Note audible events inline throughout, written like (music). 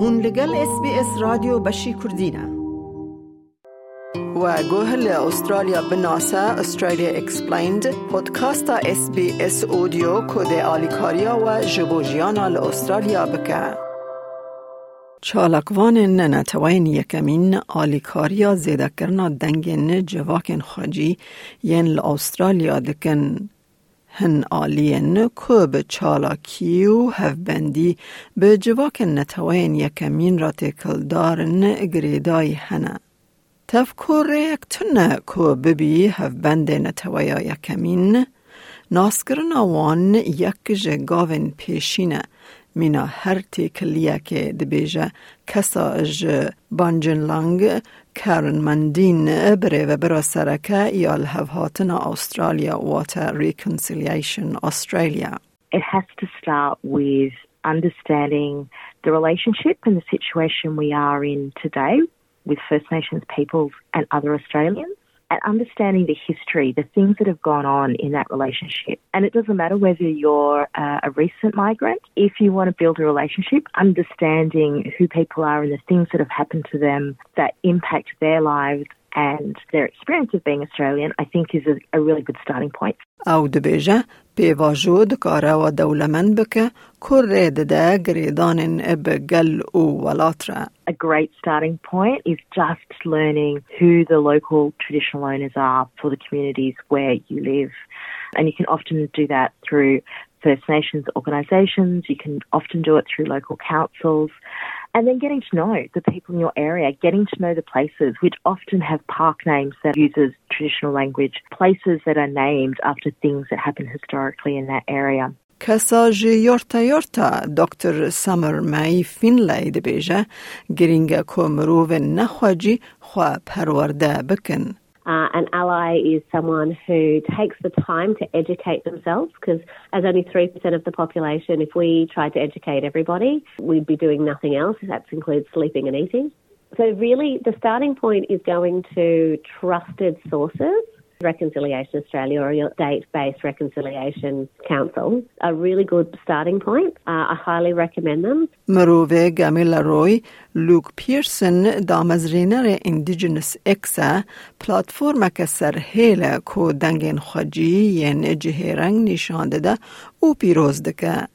هون لگل اس بی اس رادیو بشی کردینه و گوه استرالیا بناسا استرالیا اکسپلیند پودکاستا اس بی اس اودیو کده آلیکاریا و جبوجیانا استرالیا بکه. چالکوان ننتوین یکمین آلیکاریا زیده کرنا دنگین جواکن خاجی ین استرالیا دکن. هن که به چالاکی و هفبندی به جواک نتوین یکمین را تکل دارن گریدای هنه. تفکر یک تنه که ببی هفبند نتویا یکمین ناسکرن آوان یک جگاون پیشینه مینا هر تیکلیه که دبیجه کسا اج بانجن لانگ کارن مندین بره و برا سرکه یال هفهاتنا استرالیا واتر ریکنسیلیشن استرالیا It has to start with understanding the relationship and the situation we are in today with First Nations peoples and other Australians. and understanding the history, the things that have gone on in that relationship. And it doesn't matter whether you're uh, a recent migrant, if you want to build a relationship, understanding who people are and the things that have happened to them that impact their lives and their experience of being Australian, I think is a, a really good starting point. او دبیجه پیواجو دکاره و دولمن بکه کره ده گریدان بگل او ولاتره. A great starting point is just learning who the local traditional owners are for the communities where you live. And you can often do that through First Nations organisations, you can often do it through local councils. and then getting to know the people in your area, getting to know the places which often have park names that uses traditional language, places that are named after things that happened historically in that area. Kasaj yorta yorta Dr. Summer May Finlay dibêje giringa ku mirovên nexwecî xwe perwerde bikin. Uh, an ally is someone who takes the time to educate themselves because, as only 3% of the population, if we tried to educate everybody, we'd be doing nothing else. That includes sleeping and eating. So, really, the starting point is going to trusted sources Reconciliation Australia or your state-based reconciliation council a really good starting point. Uh, I highly recommend them. Marove Gamila Roy, Luke Pearson دامزرینر Indigenous اکسا پلاتفورم که سرهیل کو دنگین خجی ین جهرنگ نشان داده او پیروز دکه.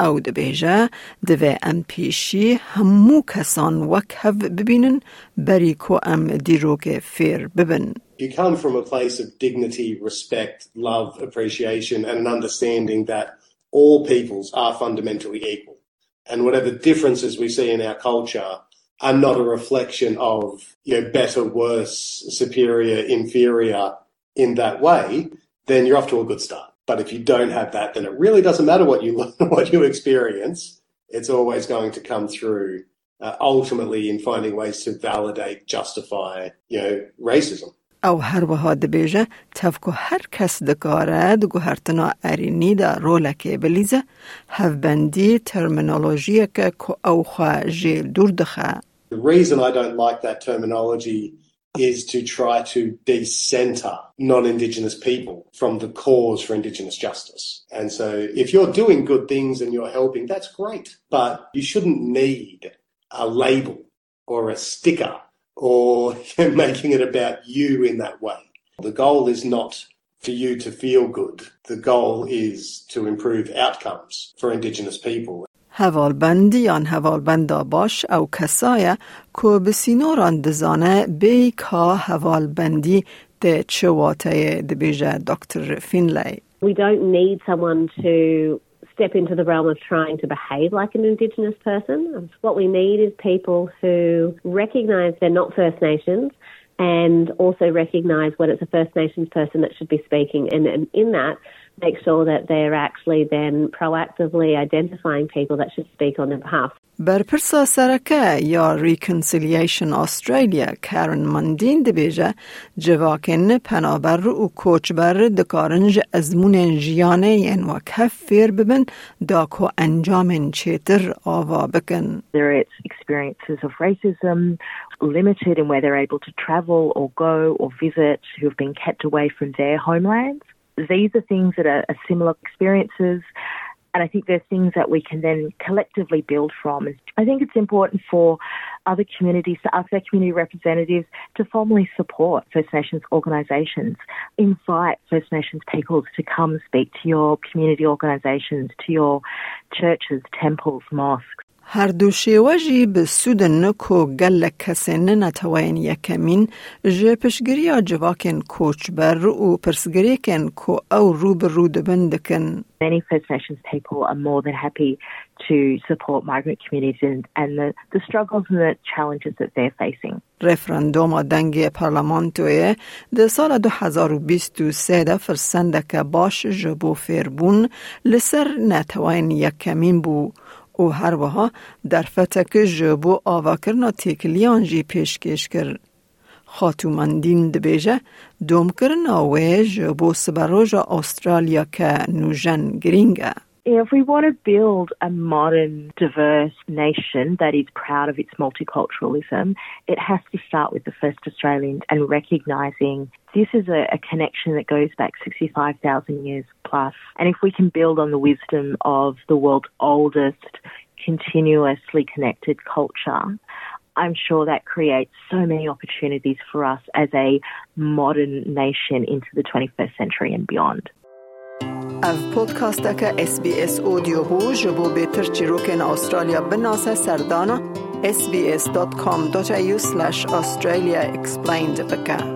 او دبیجه دوی ام پیشی همو کسان وک هف ببینن بری کو ام دیروک فیر ببن. you come from a place of dignity, respect, love, appreciation, and an understanding that all peoples are fundamentally equal. And whatever differences we see in our culture are not a reflection of, you know, better, worse, superior, inferior in that way, then you're off to a good start. But if you don't have that, then it really doesn't matter what you (laughs) what you experience. It's always going to come through uh, ultimately in finding ways to validate, justify, you know, racism. او هر وها دبیجه تفکو هر کس دکاره دگو هرتنا ارینی دا رولکه بلیزه هفبندی ترمینولوژی که او خواه جیل دور دخه The reason I don't like that terminology is to try to decenter non-Indigenous people from the cause for Indigenous justice. And so if you're doing good things and you're helping, that's great. But you shouldn't need a label or a sticker or (laughs) making it about you in that way. The goal is not for you to feel good. The goal is to improve outcomes for Indigenous people. هوالبندی آن هوالبندا باش او کسایه که بسینوران دزانه بی که هوالبندی ده چواته دبیجه دکتر فینلی. We don't need someone to step into the realm of trying to behave like an Indigenous person. What we need is people who recognise they're not First Nations and also recognise when it's a First Nations person that should be speaking. And, and in that, make sure that they're actually then proactively identifying people that should speak on their behalf. برپرسا سرکه یا ریکنسیلیشن استرالیا کارن مندین دبیجه جواکن پنابر و کوچبر دکارنج ازمون جیانه ین و کفیر ببن داکو انجام چیتر آوا بکن. There are experiences of racism, limited in where they're able to travel or go or visit, who have been kept away from their homelands. These are things that are, are similar experiences And I think there are things that we can then collectively build from. I think it's important for other communities to ask their community representatives to formally support First Nations organisations. Invite First Nations peoples to come speak to your community organisations, to your churches, temples, mosques. هر دو شیوه جی به سود نکو گل کسی ننتوین یکمین جه پشگری جواکن کوچ بر و پرسگری کن کو او رو به رو دبندکن. Many First Nations people are more than happy to support migrant communities and, and the, the struggles and the challenges that they're facing. رفراندوم دنگ پارلمانتوی د سال 2023 د فرسندک باش جبو فیربون لسر نتوین یکمین بو. او هر در فتک جبو آواکرنا تیکلیان جی پیشکش کر. خاتوماندین دبیجه دوم کرنا و جبو سبروژا استرالیا که نوژن گرینگه. If we want to build a modern, diverse nation that is proud of its multiculturalism, it has to start with the first Australians and recognising this is a, a, connection that goes back 65,000 years plus. And if we can build on the wisdom of the world's oldest, continuously connected culture, I'm sure that creates so many opportunities for us as a modern nation into the 21st century and beyond. اف پودکاست که اس بی اس اودیو بو جبو بیتر چیروکن استرالیا بناسه سردانا sbs.com.au slash australia explained بکه